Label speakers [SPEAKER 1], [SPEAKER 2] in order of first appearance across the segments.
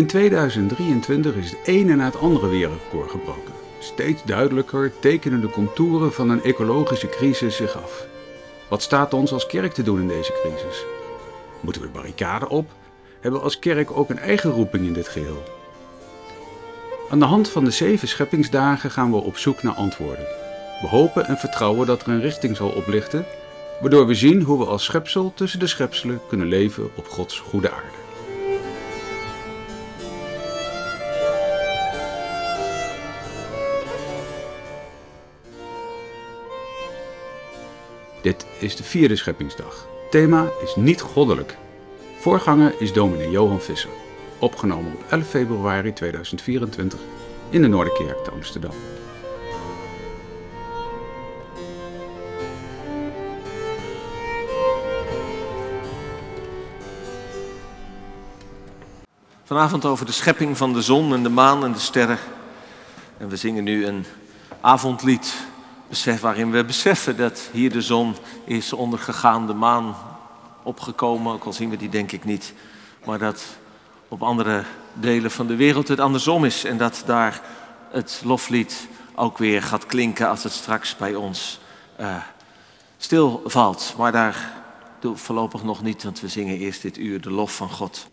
[SPEAKER 1] In 2023 is het ene na het andere wereldrecord gebroken. Steeds duidelijker tekenen de contouren van een ecologische crisis zich af. Wat staat ons als kerk te doen in deze crisis? Moeten we de barricade op? Hebben we als kerk ook een eigen roeping in dit geheel? Aan de hand van de zeven scheppingsdagen gaan we op zoek naar antwoorden. We hopen en vertrouwen dat er een richting zal oplichten, waardoor we zien hoe we als schepsel tussen de schepselen kunnen leven op Gods goede aarde. Dit is de vierde scheppingsdag. Thema is niet goddelijk. Voorganger is dominee Johan Visser. Opgenomen op 11 februari 2024 in de Noorderkerk te Amsterdam.
[SPEAKER 2] Vanavond over de schepping van de zon en de maan en de sterren. En we zingen nu een avondlied besef, waarin we beseffen dat hier de zon is ondergegaan, de maan opgekomen, ook al zien we die denk ik niet. Maar dat op andere delen van de wereld het andersom is en dat daar het loflied ook weer gaat klinken als het straks bij ons uh, stilvalt. Maar daar doe voorlopig nog niet, want we zingen eerst dit uur de lof van God.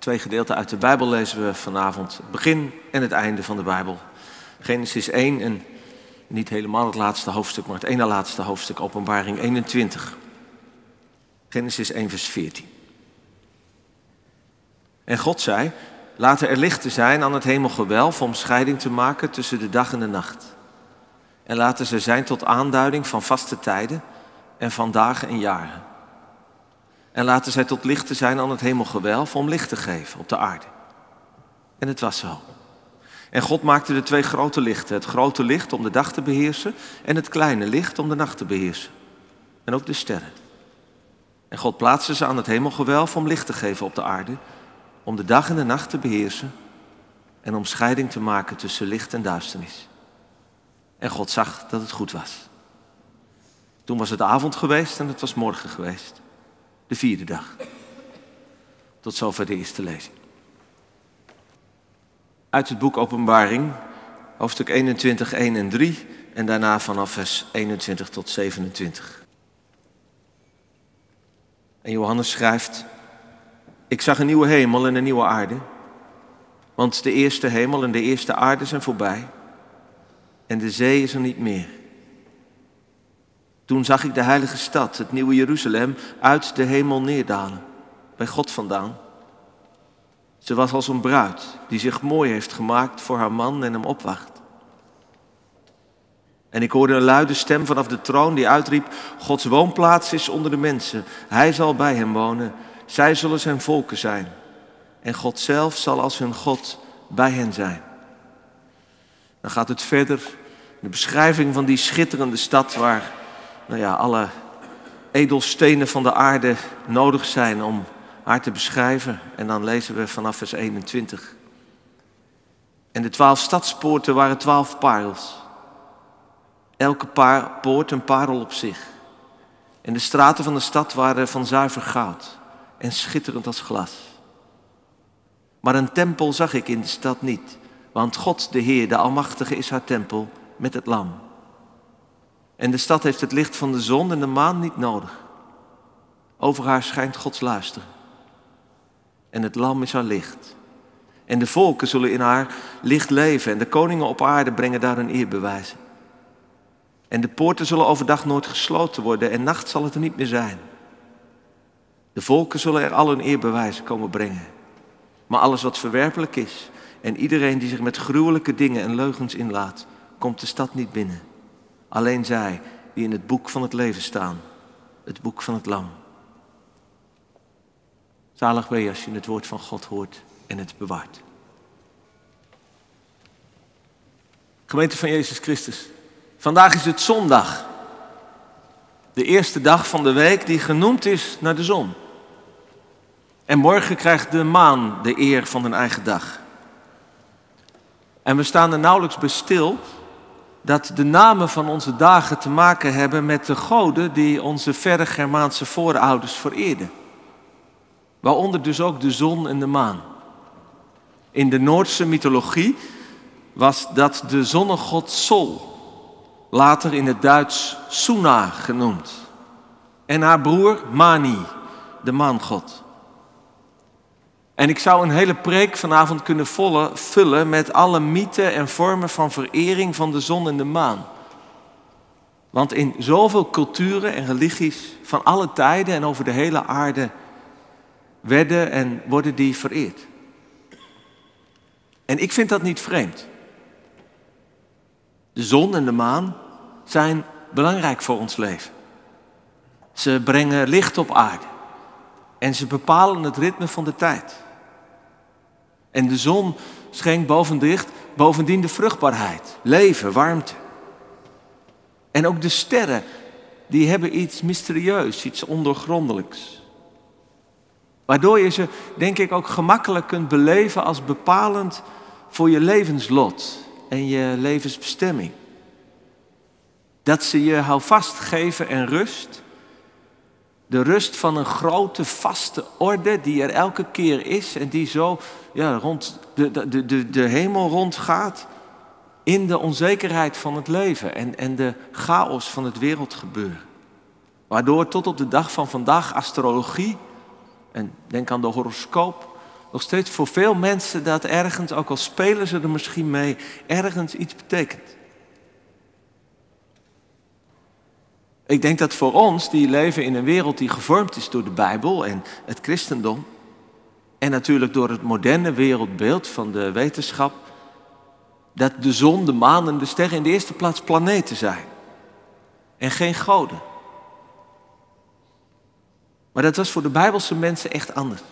[SPEAKER 2] Twee gedeelten uit de Bijbel lezen we vanavond. Het begin en het einde van de Bijbel. Genesis 1 en niet helemaal het laatste hoofdstuk, maar het ene laatste hoofdstuk, Openbaring 21. Genesis 1, vers 14. En God zei: Laten er lichten zijn aan het hemelgewelf om scheiding te maken tussen de dag en de nacht. En laten ze zijn tot aanduiding van vaste tijden en van dagen en jaren. En laten zij tot lichten zijn aan het hemelgewelf om licht te geven op de aarde. En het was zo. En God maakte de twee grote lichten. Het grote licht om de dag te beheersen en het kleine licht om de nacht te beheersen. En ook de sterren. En God plaatste ze aan het hemelgewelf om licht te geven op de aarde, om de dag en de nacht te beheersen en om scheiding te maken tussen licht en duisternis. En God zag dat het goed was. Toen was het avond geweest en het was morgen geweest de vierde dag. Tot zover de eerste lezing. Uit het boek Openbaring, hoofdstuk 21, 1 en 3 en daarna vanaf vers 21 tot 27. En Johannes schrijft, ik zag een nieuwe hemel en een nieuwe aarde, want de eerste hemel en de eerste aarde zijn voorbij en de zee is er niet meer. Toen zag ik de heilige stad, het nieuwe Jeruzalem, uit de hemel neerdalen, bij God vandaan. Ze was als een bruid die zich mooi heeft gemaakt voor haar man en hem opwacht. En ik hoorde een luide stem vanaf de troon die uitriep: Gods woonplaats is onder de mensen. Hij zal bij hen wonen. Zij zullen zijn volken zijn. En God zelf zal als hun God bij hen zijn. Dan gaat het verder. De beschrijving van die schitterende stad waar nou ja, alle edelstenen van de aarde nodig zijn om haar te beschrijven. En dan lezen we vanaf vers 21. En de twaalf stadspoorten waren twaalf parels. Elke paar, poort een parel op zich. En de straten van de stad waren van zuiver goud en schitterend als glas. Maar een tempel zag ik in de stad niet, want God, de Heer, de Almachtige, is haar tempel met het lam. En de stad heeft het licht van de zon en de maan niet nodig. Over haar schijnt Gods luister. En het lam is haar licht. En de volken zullen in haar licht leven. En de koningen op aarde brengen daar een eerbewijs. En de poorten zullen overdag nooit gesloten worden. En nacht zal het er niet meer zijn. De volken zullen er al een eerbewijzen komen brengen. Maar alles wat verwerpelijk is. En iedereen die zich met gruwelijke dingen en leugens inlaat, komt de stad niet binnen. Alleen zij die in het boek van het leven staan, het boek van het lam. Zalig ben je als je het woord van God hoort en het bewaart. Gemeente van Jezus Christus, vandaag is het zondag. De eerste dag van de week die genoemd is naar de zon. En morgen krijgt de maan de eer van een eigen dag. En we staan er nauwelijks bij stil dat de namen van onze dagen te maken hebben met de goden die onze verre Germaanse voorouders vereerden. Waaronder dus ook de zon en de maan. In de Noordse mythologie was dat de zonnegod Sol, later in het Duits Suna genoemd. En haar broer Mani, de maangod. En ik zou een hele preek vanavond kunnen vullen met alle mythen en vormen van verering van de zon en de maan. Want in zoveel culturen en religies van alle tijden en over de hele aarde werden en worden die vereerd. En ik vind dat niet vreemd. De zon en de maan zijn belangrijk voor ons leven. Ze brengen licht op aarde en ze bepalen het ritme van de tijd. En de zon schenkt bovendien de vruchtbaarheid, leven, warmte. En ook de sterren, die hebben iets mysterieus, iets ondoorgrondelijks. Waardoor je ze, denk ik, ook gemakkelijk kunt beleven als bepalend voor je levenslot en je levensbestemming. Dat ze je houvast geven en rust. De rust van een grote, vaste orde die er elke keer is en die zo ja, rond de, de, de, de hemel rondgaat. In de onzekerheid van het leven en, en de chaos van het wereldgebeuren. Waardoor tot op de dag van vandaag astrologie, en denk aan de horoscoop, nog steeds voor veel mensen dat ergens, ook al spelen ze er misschien mee, ergens iets betekent. Ik denk dat voor ons, die leven in een wereld die gevormd is door de Bijbel en het christendom, en natuurlijk door het moderne wereldbeeld van de wetenschap, dat de zon, de maan en de sterren in de eerste plaats planeten zijn en geen goden. Maar dat was voor de Bijbelse mensen echt anders.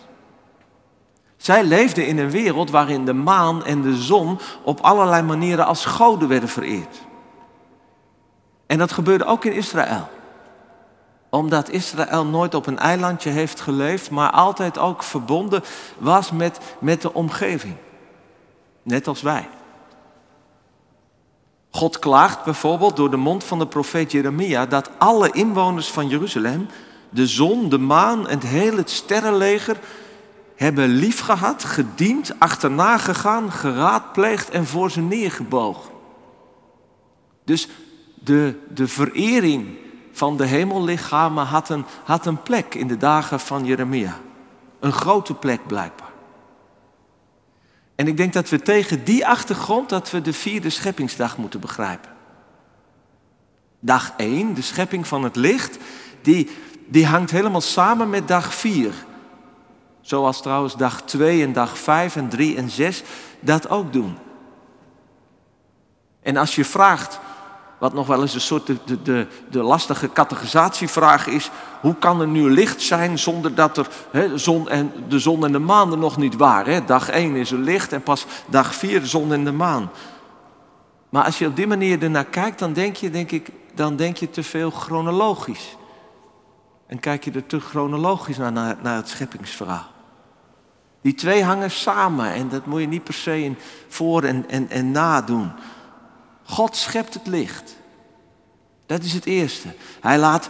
[SPEAKER 2] Zij leefden in een wereld waarin de maan en de zon op allerlei manieren als goden werden vereerd. En dat gebeurde ook in Israël. Omdat Israël nooit op een eilandje heeft geleefd, maar altijd ook verbonden was met, met de omgeving. Net als wij. God klaagt bijvoorbeeld door de mond van de profeet Jeremia dat alle inwoners van Jeruzalem, de zon, de maan en het hele sterrenleger hebben liefgehad, gediend, achterna gegaan, geraadpleegd en voor ze neergebogen. Dus de, de verering van de hemellichamen had een, had een plek in de dagen van Jeremia. Een grote plek blijkbaar. En ik denk dat we tegen die achtergrond dat we de vierde scheppingsdag moeten begrijpen. Dag 1, de schepping van het licht, die, die hangt helemaal samen met dag 4. Zoals trouwens dag 2 en dag 5 en 3 en 6 dat ook doen. En als je vraagt, wat nog wel eens een soort de, de, de, lastige categorisatievraag is, hoe kan er nu licht zijn zonder dat er zon en, de zon en de maan er nog niet waren? Dag 1 is er licht en pas dag 4 de zon en de maan. Maar als je op die manier ernaar kijkt, dan denk je, denk ik, dan denk je te veel chronologisch. En kijk je er te chronologisch naar, naar, naar het scheppingsverhaal. Die twee hangen samen en dat moet je niet per se in voor en, en, en na doen. God schept het licht. Dat is het eerste. Hij laat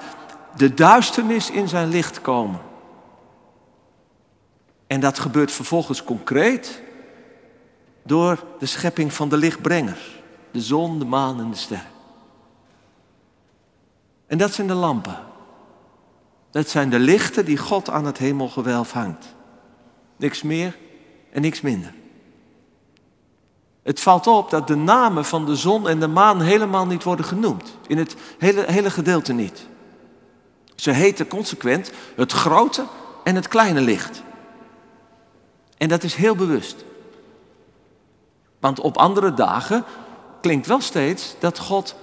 [SPEAKER 2] de duisternis in zijn licht komen. En dat gebeurt vervolgens concreet door de schepping van de lichtbrengers. De zon, de maan en de sterren. En dat zijn de lampen. Dat zijn de lichten die God aan het hemelgewelf hangt. Niks meer en niks minder. Het valt op dat de namen van de zon en de maan helemaal niet worden genoemd. In het hele, hele gedeelte niet. Ze heten consequent het grote en het kleine licht. En dat is heel bewust. Want op andere dagen klinkt wel steeds dat God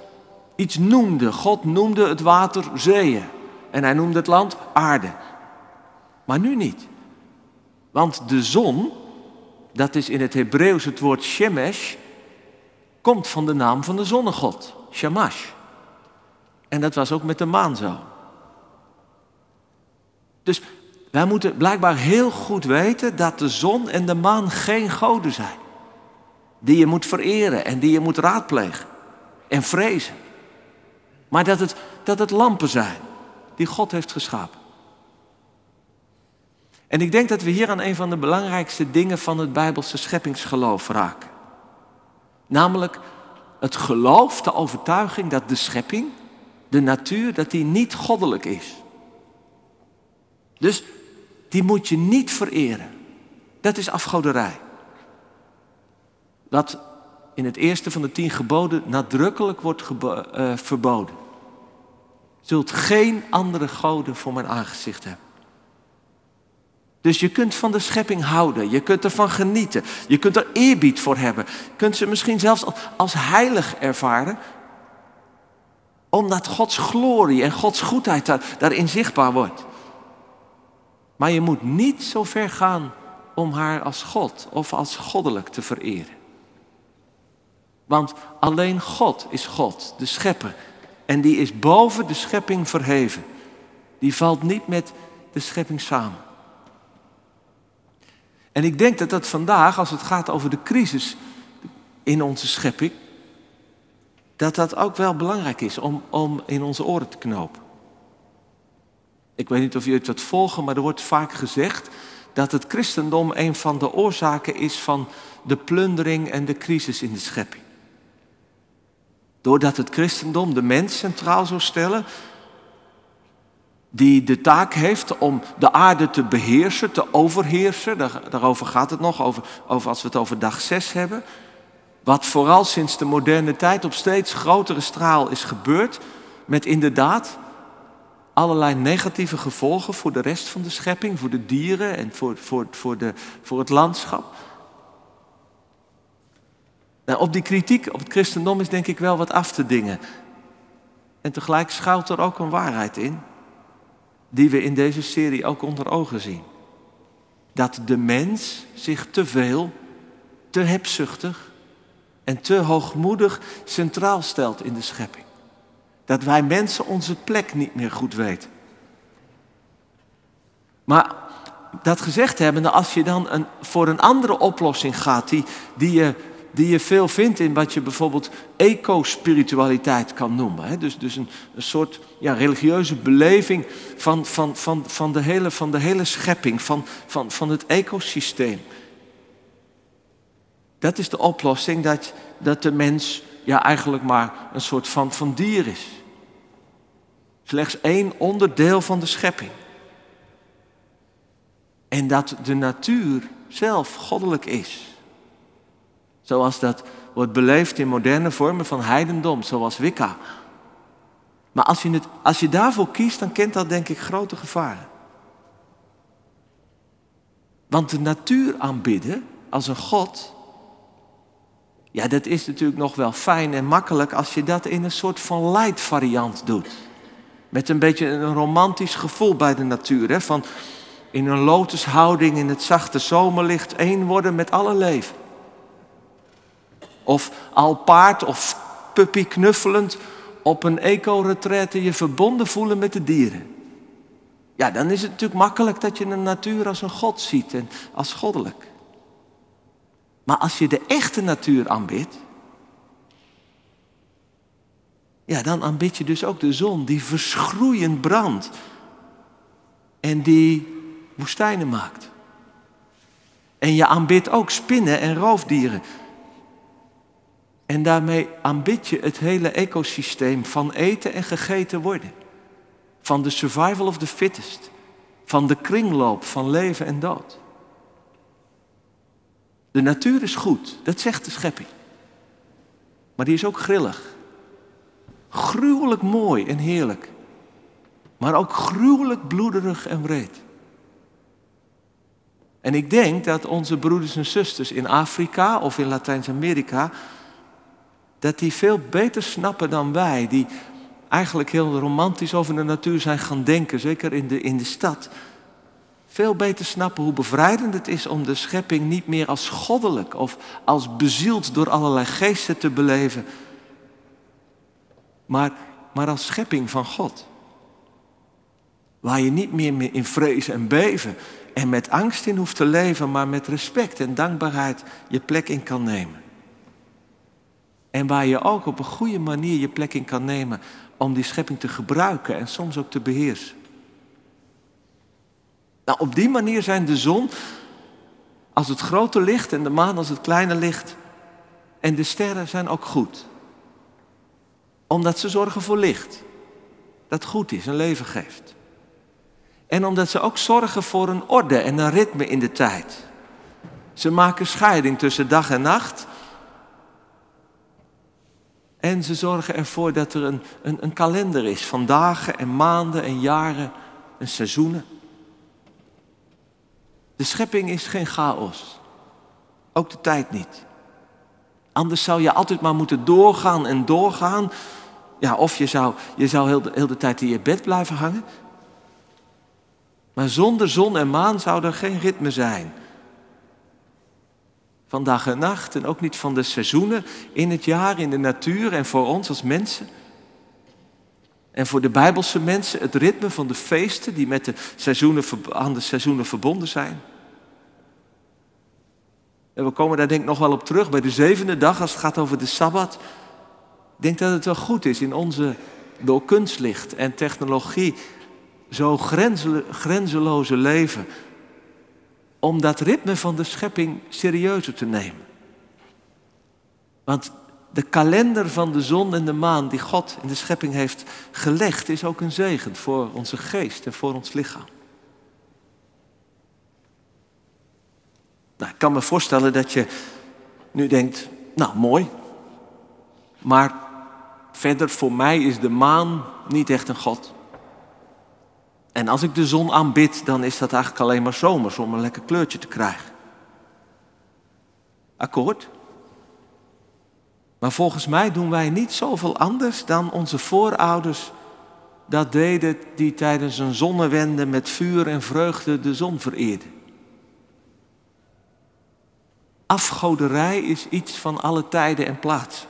[SPEAKER 2] iets noemde. God noemde het water zeeën. En hij noemde het land aarde. Maar nu niet. Want de zon, dat is in het Hebreeuws het woord shemesh, komt van de naam van de zonnegod, Shamash. En dat was ook met de maan zo. Dus wij moeten blijkbaar heel goed weten dat de zon en de maan geen goden zijn. Die je moet vereren en die je moet raadplegen en vrezen. Maar dat het, dat het lampen zijn die God heeft geschapen. En ik denk dat we hier aan een van de belangrijkste dingen van het Bijbelse scheppingsgeloof raken. Namelijk het geloof, de overtuiging dat de schepping, de natuur, dat die niet goddelijk is. Dus die moet je niet vereren. Dat is afgoderij. Dat in het eerste van de tien geboden nadrukkelijk wordt uh, verboden. Zult geen andere goden voor mijn aangezicht hebben. Dus je kunt van de schepping houden, je kunt ervan genieten, je kunt er eerbied voor hebben. Je kunt ze misschien zelfs als heilig ervaren, omdat Gods glorie en Gods goedheid daarin zichtbaar wordt. Maar je moet niet zo ver gaan om haar als God of als goddelijk te vereren. Want alleen God is God, de schepper. En die is boven de schepping verheven. Die valt niet met de schepping samen. En ik denk dat dat vandaag, als het gaat over de crisis in onze schepping, dat dat ook wel belangrijk is om, om in onze oren te knopen. Ik weet niet of jullie het volgen, maar er wordt vaak gezegd dat het christendom een van de oorzaken is van de plundering en de crisis in de schepping. Doordat het christendom de mens centraal zou stellen, die de taak heeft om de aarde te beheersen, te overheersen. daarover gaat het nog, over, over als we het over dag 6 hebben. Wat vooral sinds de moderne tijd op steeds grotere straal is gebeurd, met inderdaad allerlei negatieve gevolgen voor de rest van de schepping, voor de dieren en voor, voor, voor, de, voor het landschap. Nou, op die kritiek op het christendom is denk ik wel wat af te dingen. En tegelijk schuilt er ook een waarheid in die we in deze serie ook onder ogen zien. Dat de mens zich te veel, te hebzuchtig en te hoogmoedig centraal stelt in de schepping. Dat wij mensen onze plek niet meer goed weten. Maar dat gezegd hebbende, als je dan een, voor een andere oplossing gaat, die, die je die je veel vindt in wat je bijvoorbeeld eco-spiritualiteit kan noemen. Dus, dus een, een soort ja, religieuze beleving van, van, van, van, de hele, van de hele schepping, van, van, van het ecosysteem. Dat is de oplossing dat, dat de mens ja, eigenlijk maar een soort van, van dier is. Slechts één onderdeel van de schepping. En dat de natuur zelf goddelijk is. Zoals dat wordt beleefd in moderne vormen van heidendom, zoals Wicca. Maar als je, het, als je daarvoor kiest, dan kent dat denk ik grote gevaren. Want de natuur aanbidden als een God, ja, dat is natuurlijk nog wel fijn en makkelijk als je dat in een soort van light variant doet. Met een beetje een romantisch gevoel bij de natuur. Hè? Van in een lotushouding in het zachte zomerlicht één worden met alle leven. Of al paard of puppy knuffelend op een eco-retraite je verbonden voelen met de dieren. Ja, dan is het natuurlijk makkelijk dat je de natuur als een god ziet en als goddelijk. Maar als je de echte natuur aanbidt, ja, dan aanbid je dus ook de zon die verschroeiend brandt en die woestijnen maakt. En je aanbidt ook spinnen en roofdieren en daarmee aanbid je het hele ecosysteem van eten en gegeten worden. Van de survival of the fittest. Van de kringloop van leven en dood. De natuur is goed, dat zegt de schepping. Maar die is ook grillig. Gruwelijk mooi en heerlijk. Maar ook gruwelijk bloederig en wreed. En ik denk dat onze broeders en zusters in Afrika of in Latijns-Amerika dat die veel beter snappen dan wij, die eigenlijk heel romantisch over de natuur zijn gaan denken, zeker in de, in de stad. Veel beter snappen hoe bevrijdend het is om de schepping niet meer als goddelijk of als bezield door allerlei geesten te beleven, maar, maar als schepping van God. Waar je niet meer in vrees en beven en met angst in hoeft te leven, maar met respect en dankbaarheid je plek in kan nemen. En waar je ook op een goede manier je plek in kan nemen om die schepping te gebruiken en soms ook te beheersen. Nou, op die manier zijn de zon als het grote licht en de maan als het kleine licht. En de sterren zijn ook goed. Omdat ze zorgen voor licht. Dat goed is, een leven geeft. En omdat ze ook zorgen voor een orde en een ritme in de tijd. Ze maken scheiding tussen dag en nacht. En ze zorgen ervoor dat er een, een, een kalender is van dagen en maanden en jaren en seizoenen. De schepping is geen chaos. Ook de tijd niet. Anders zou je altijd maar moeten doorgaan en doorgaan. Ja, of je zou, je zou heel, de, heel de tijd in je bed blijven hangen. Maar zonder zon en maan zou er geen ritme zijn. Van dag en nacht en ook niet van de seizoenen in het jaar, in de natuur en voor ons als mensen. En voor de Bijbelse mensen het ritme van de feesten die met de seizoenen, aan de seizoenen verbonden zijn. En we komen daar denk ik nog wel op terug bij de zevende dag als het gaat over de Sabbat. Ik denk dat het wel goed is in onze door kunstlicht en technologie zo grenzeloze leven om dat ritme van de schepping serieuzer te nemen. Want de kalender van de zon en de maan die God in de schepping heeft gelegd, is ook een zegen voor onze geest en voor ons lichaam. Nou, ik kan me voorstellen dat je nu denkt, nou mooi, maar verder voor mij is de maan niet echt een God. En als ik de zon aanbid, dan is dat eigenlijk alleen maar zomers om een lekker kleurtje te krijgen. Akkoord? Maar volgens mij doen wij niet zoveel anders dan onze voorouders dat deden die tijdens een zonnewende met vuur en vreugde de zon vereerden. Afgoderij is iets van alle tijden en plaatsen.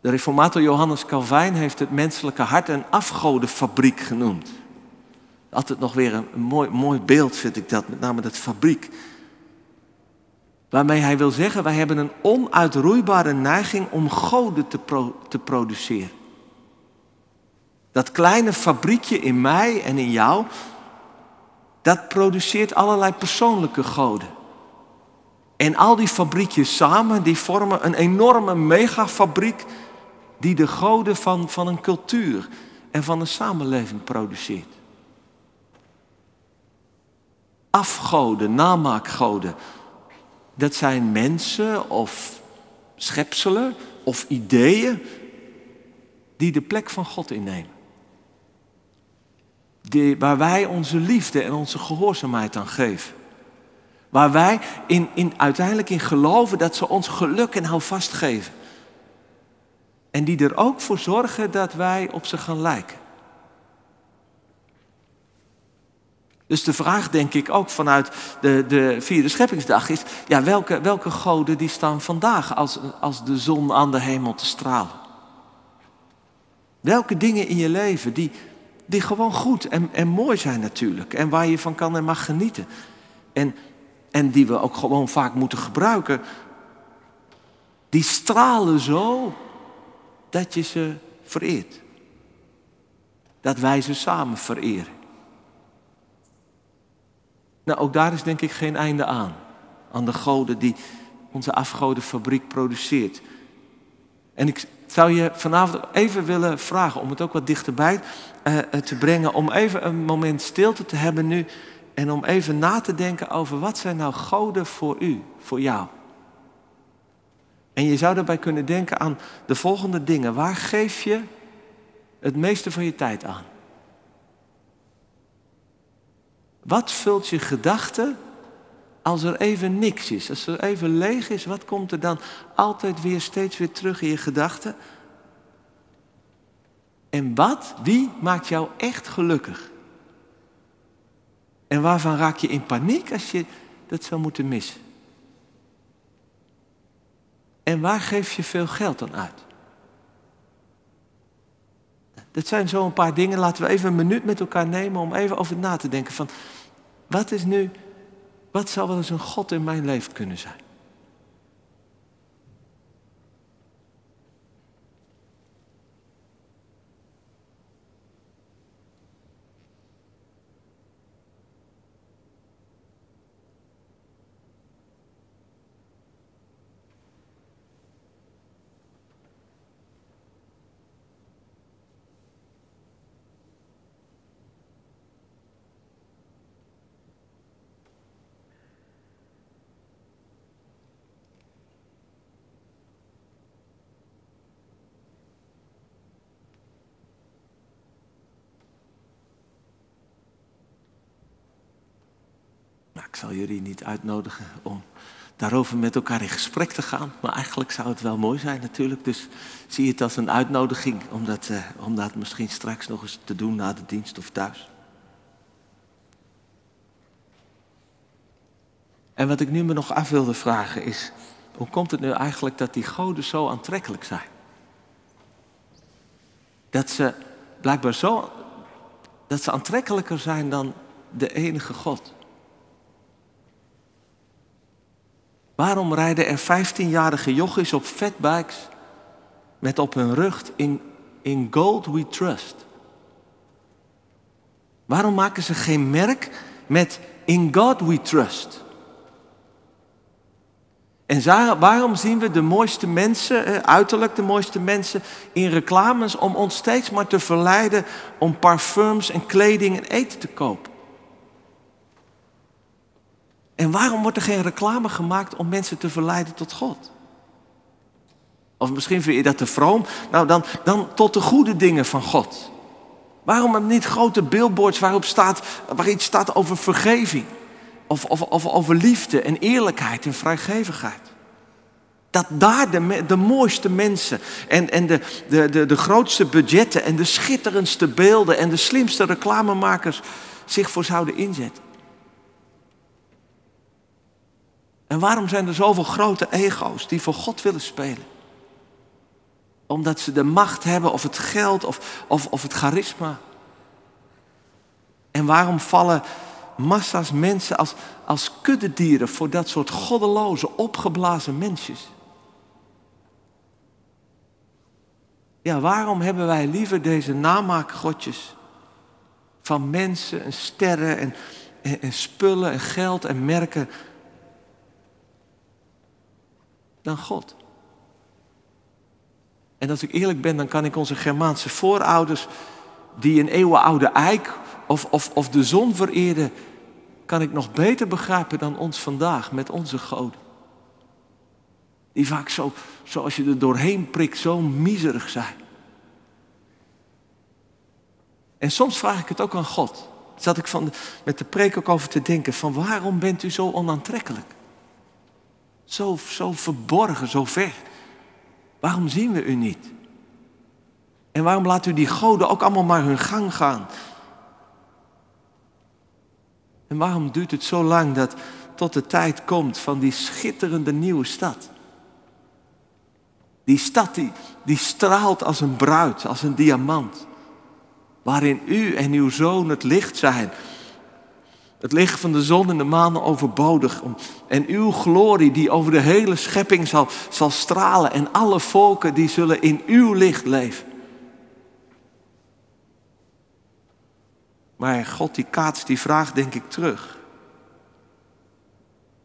[SPEAKER 2] De reformator Johannes Calvijn heeft het menselijke hart een afgodenfabriek genoemd. Altijd nog weer een, mooi, mooi beeld vind ik dat, met name dat fabriek. Waarmee hij wil zeggen, wij hebben een onuitroeibare neiging om goden te, te produceren. Dat kleine fabriekje in mij en in jou, dat produceert allerlei persoonlijke goden. En al die fabriekjes samen, die vormen een enorme megafabriek die de goden van, van een cultuur en van een samenleving produceert. Afgoden, namaakgoden, dat zijn mensen of schepselen of ideeën die de plek van God innemen. Die, waar wij onze liefde en onze gehoorzaamheid aan geven. Waar wij in, in, uiteindelijk in geloven dat ze ons geluk en houvast geven. En die er ook voor zorgen dat wij op ze gaan lijken. Dus de vraag, denk ik, ook vanuit de, de vierde scheppingsdag is: ja, welke, welke goden die staan vandaag als, als de zon aan de hemel te stralen? Welke dingen in je leven die, die gewoon goed en, en mooi zijn natuurlijk en waar je van kan en mag genieten? En, en die we ook gewoon vaak moeten gebruiken, die stralen zo dat je ze vereert. Dat wij ze samen vereren. Nou, ook daar is denk ik geen einde aan. Aan de goden die onze afgodenfabriek produceert. En ik zou je vanavond even willen vragen om het ook wat dichterbij uh, te brengen. Om even een moment stilte te hebben nu. En om even na te denken over wat zijn nou goden voor u, voor jou. En je zou daarbij kunnen denken aan de volgende dingen. Waar geef je het meeste van je tijd aan? Wat vult je gedachten als er even niks is? Als er even leeg is, wat komt er dan altijd weer steeds weer terug in je gedachten? En wat, wie maakt jou echt gelukkig? En waarvan raak je in paniek als je dat zou moeten missen? En waar geef je veel geld dan uit? Dat zijn zo een paar dingen. Laten we even een minuut met elkaar nemen om even over na te denken van wat is nu, wat zou wel eens een God in mijn leven kunnen zijn? Nou, ik zal jullie niet uitnodigen om daarover met elkaar in gesprek te gaan. Maar eigenlijk zou het wel mooi zijn natuurlijk. Dus zie het als een uitnodiging om dat, uh, om dat misschien straks nog eens te doen na de dienst of thuis. En wat ik nu me nog af wilde vragen is, hoe komt het nu eigenlijk dat die goden zo aantrekkelijk zijn? Dat ze blijkbaar zo, dat ze aantrekkelijker zijn dan de enige God. Waarom rijden er 15-jarige jochies op fatbikes met op hun rug in, in gold we trust? Waarom maken ze geen merk met in God we trust? En waarom zien we de mooiste mensen, eh, uiterlijk de mooiste mensen, in reclames om ons steeds maar te verleiden om parfums en kleding en eten te kopen? En waarom wordt er geen reclame gemaakt om mensen te verleiden tot God? Of misschien vind je dat te vroom. Nou, dan, dan tot de goede dingen van God. Waarom niet grote billboards waarop staat, waar iets staat over vergeving? Of, of, of over liefde en eerlijkheid en vrijgevigheid. Dat daar de, de mooiste mensen en, en de, de, de, de grootste budgetten en de schitterendste beelden en de slimste reclamemakers zich voor zouden inzetten. En waarom zijn er zoveel grote ego's die voor God willen spelen? Omdat ze de macht hebben of het geld of, of, of het charisma. En waarom vallen massa's mensen als, als kuddedieren voor dat soort goddeloze, opgeblazen mensjes? Ja, waarom hebben wij liever deze namaakgodjes van mensen en sterren en, en, en spullen en geld en merken dan God. En als ik eerlijk ben, dan kan ik onze Germaanse voorouders, die een eeuwenoude eik of, of, of de zon vereerden, kan ik nog beter begrijpen dan ons vandaag met onze goden. Die vaak zo, zoals je er doorheen prikt, zo miserig zijn. En soms vraag ik het ook aan God. Zat ik van, met de preek ook over te denken: van waarom bent u zo onaantrekkelijk? Zo, zo verborgen, zo ver. Waarom zien we u niet? En waarom laat u die goden ook allemaal maar hun gang gaan? En waarom duurt het zo lang dat tot de tijd komt van die schitterende nieuwe stad? Die stad die, die straalt als een bruid, als een diamant. Waarin u en uw zoon het licht zijn het licht van de zon en de maan overbodig. En uw glorie die over de hele schepping zal, zal stralen. En alle volken die zullen in uw licht leven. Maar God die kaatst die vraag denk ik terug.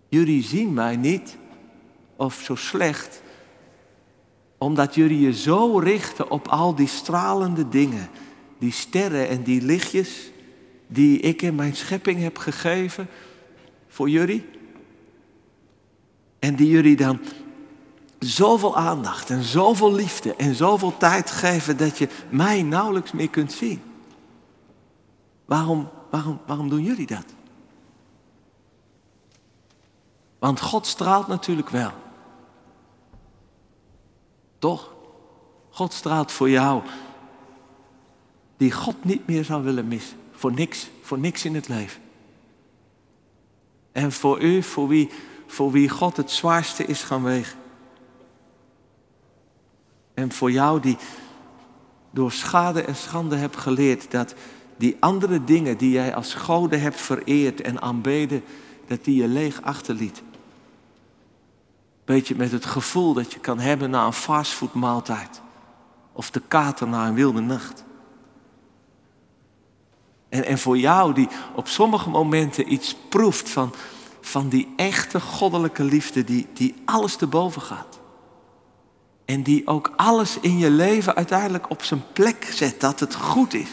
[SPEAKER 2] Jullie zien mij niet of zo slecht. Omdat jullie je zo richten op al die stralende dingen. Die sterren en die lichtjes die ik in mijn schepping heb gegeven voor jullie. En die jullie dan zoveel aandacht en zoveel liefde en zoveel tijd geven dat je mij nauwelijks meer kunt zien. Waarom, waarom, waarom doen jullie dat? Want God straalt natuurlijk wel. Toch? God straalt voor jou, die God niet meer zou willen missen. Voor niks, voor niks in het leven. En voor u, voor wie, voor wie God het zwaarste is gaan wegen. En voor jou die door schade en schande hebt geleerd dat die andere dingen die jij als goden hebt vereerd en aanbeden, dat die je leeg achterliet. Beetje met het gevoel dat je kan hebben na een fastfoodmaaltijd. Of de kater na een wilde nacht. En, en voor jou die op sommige momenten iets proeft van, van die echte goddelijke liefde die, die alles te boven gaat. En die ook alles in je leven uiteindelijk op zijn plek zet, dat het goed is.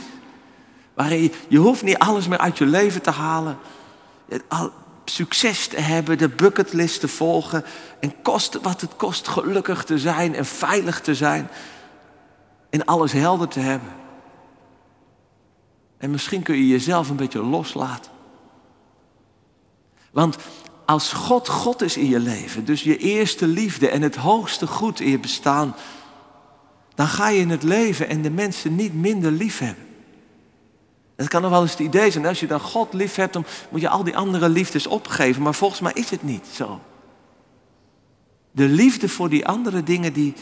[SPEAKER 2] Waarin je, je hoeft niet alles meer uit je leven te halen. Al, succes te hebben, de bucketlist te volgen. En kost wat het kost gelukkig te zijn en veilig te zijn. En alles helder te hebben. En misschien kun je jezelf een beetje loslaten. Want als God God is in je leven, dus je eerste liefde en het hoogste goed in je bestaan, dan ga je in het leven en de mensen niet minder lief hebben. Het kan nog wel eens het idee zijn, als je dan God lief hebt, dan moet je al die andere liefdes opgeven. Maar volgens mij is het niet zo. De liefde voor die andere dingen, die,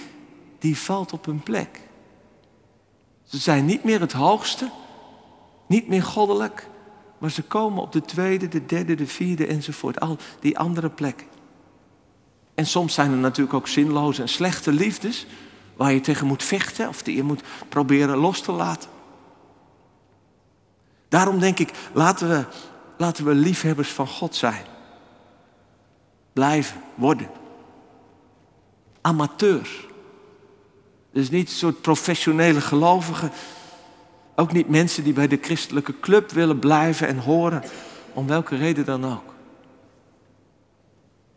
[SPEAKER 2] die valt op hun plek. Ze zijn niet meer het hoogste, niet meer goddelijk, maar ze komen op de tweede, de derde, de vierde enzovoort. Al die andere plekken. En soms zijn er natuurlijk ook zinloze en slechte liefdes, waar je tegen moet vechten of die je moet proberen los te laten. Daarom denk ik, laten we, laten we liefhebbers van God zijn. Blijven, worden. Amateurs. Dus niet een soort professionele gelovigen. Ook niet mensen die bij de christelijke club willen blijven en horen. Om welke reden dan ook.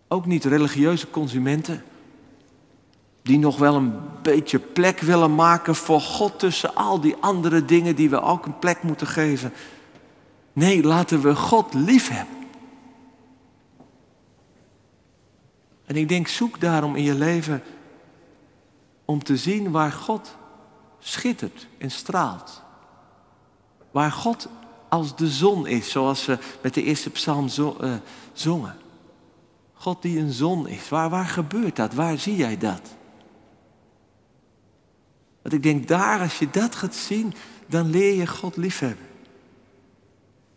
[SPEAKER 2] Ook niet religieuze consumenten. Die nog wel een beetje plek willen maken voor God tussen al die andere dingen die we ook een plek moeten geven. Nee, laten we God lief hebben. En ik denk, zoek daarom in je leven om te zien waar God schittert en straalt. Waar God als de zon is, zoals we met de eerste psalm zo, uh, zongen. God die een zon is. Waar, waar gebeurt dat? Waar zie jij dat? Want ik denk daar, als je dat gaat zien, dan leer je God liefhebben.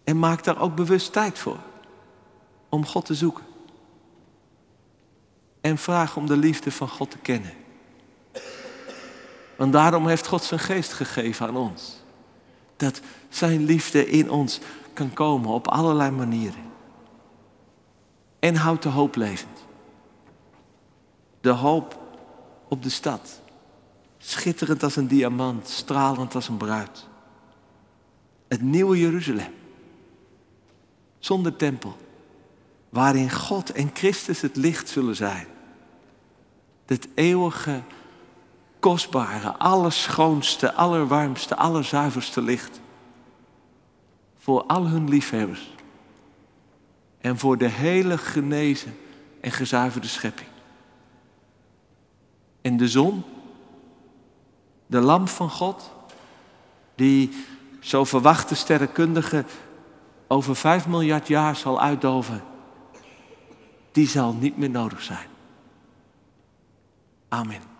[SPEAKER 2] En maak daar ook bewust tijd voor. Om God te zoeken. En vraag om de liefde van God te kennen. Want daarom heeft God zijn geest gegeven aan ons. Dat zijn liefde in ons kan komen op allerlei manieren. En houdt de hoop levend. De hoop op de stad. Schitterend als een diamant, stralend als een bruid. Het nieuwe Jeruzalem. Zonder tempel. Waarin God en Christus het licht zullen zijn. Het eeuwige kostbare, allerschoonste, allerwarmste, allerzuiverste licht. Voor al hun liefhebbers. En voor de hele genezen en gezuiverde schepping. En de zon, de lamp van God, die zo verwachte sterrenkundige over vijf miljard jaar zal uitdoven, die zal niet meer nodig zijn. Amen.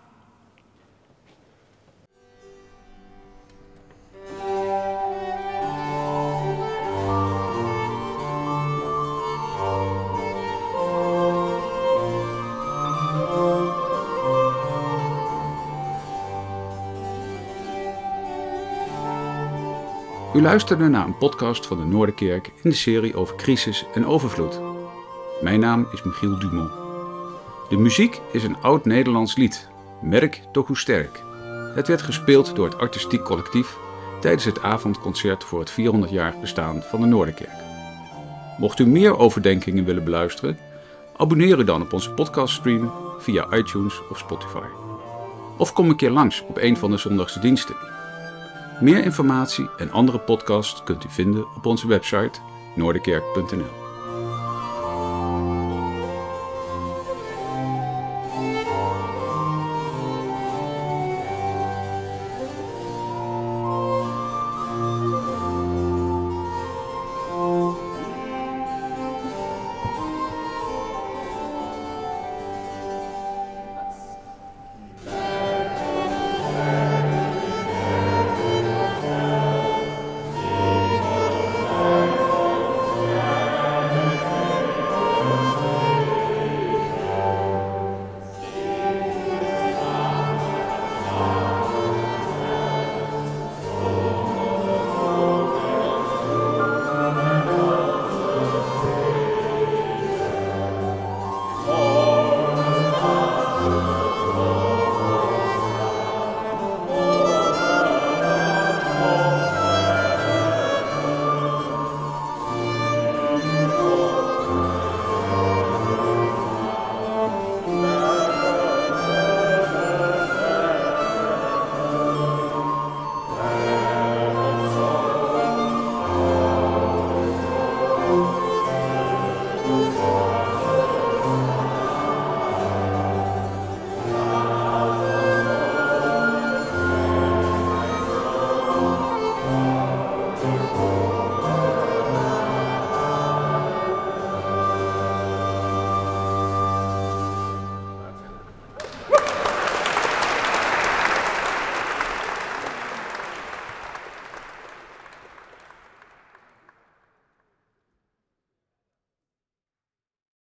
[SPEAKER 1] U luisterde naar een podcast van de Noorderkerk in de serie over crisis en overvloed. Mijn naam is Michiel Dumont. De muziek is een oud-Nederlands lied, Merk toch hoe sterk. Het werd gespeeld door het artistiek collectief tijdens het avondconcert voor het 400-jarig bestaan van de Noorderkerk. Mocht u meer overdenkingen willen beluisteren, abonneer u dan op onze podcaststream via iTunes of Spotify. Of kom een keer langs op een van de zondagse diensten. Meer informatie en andere podcasts kunt u vinden op onze website noorderkerk.nl.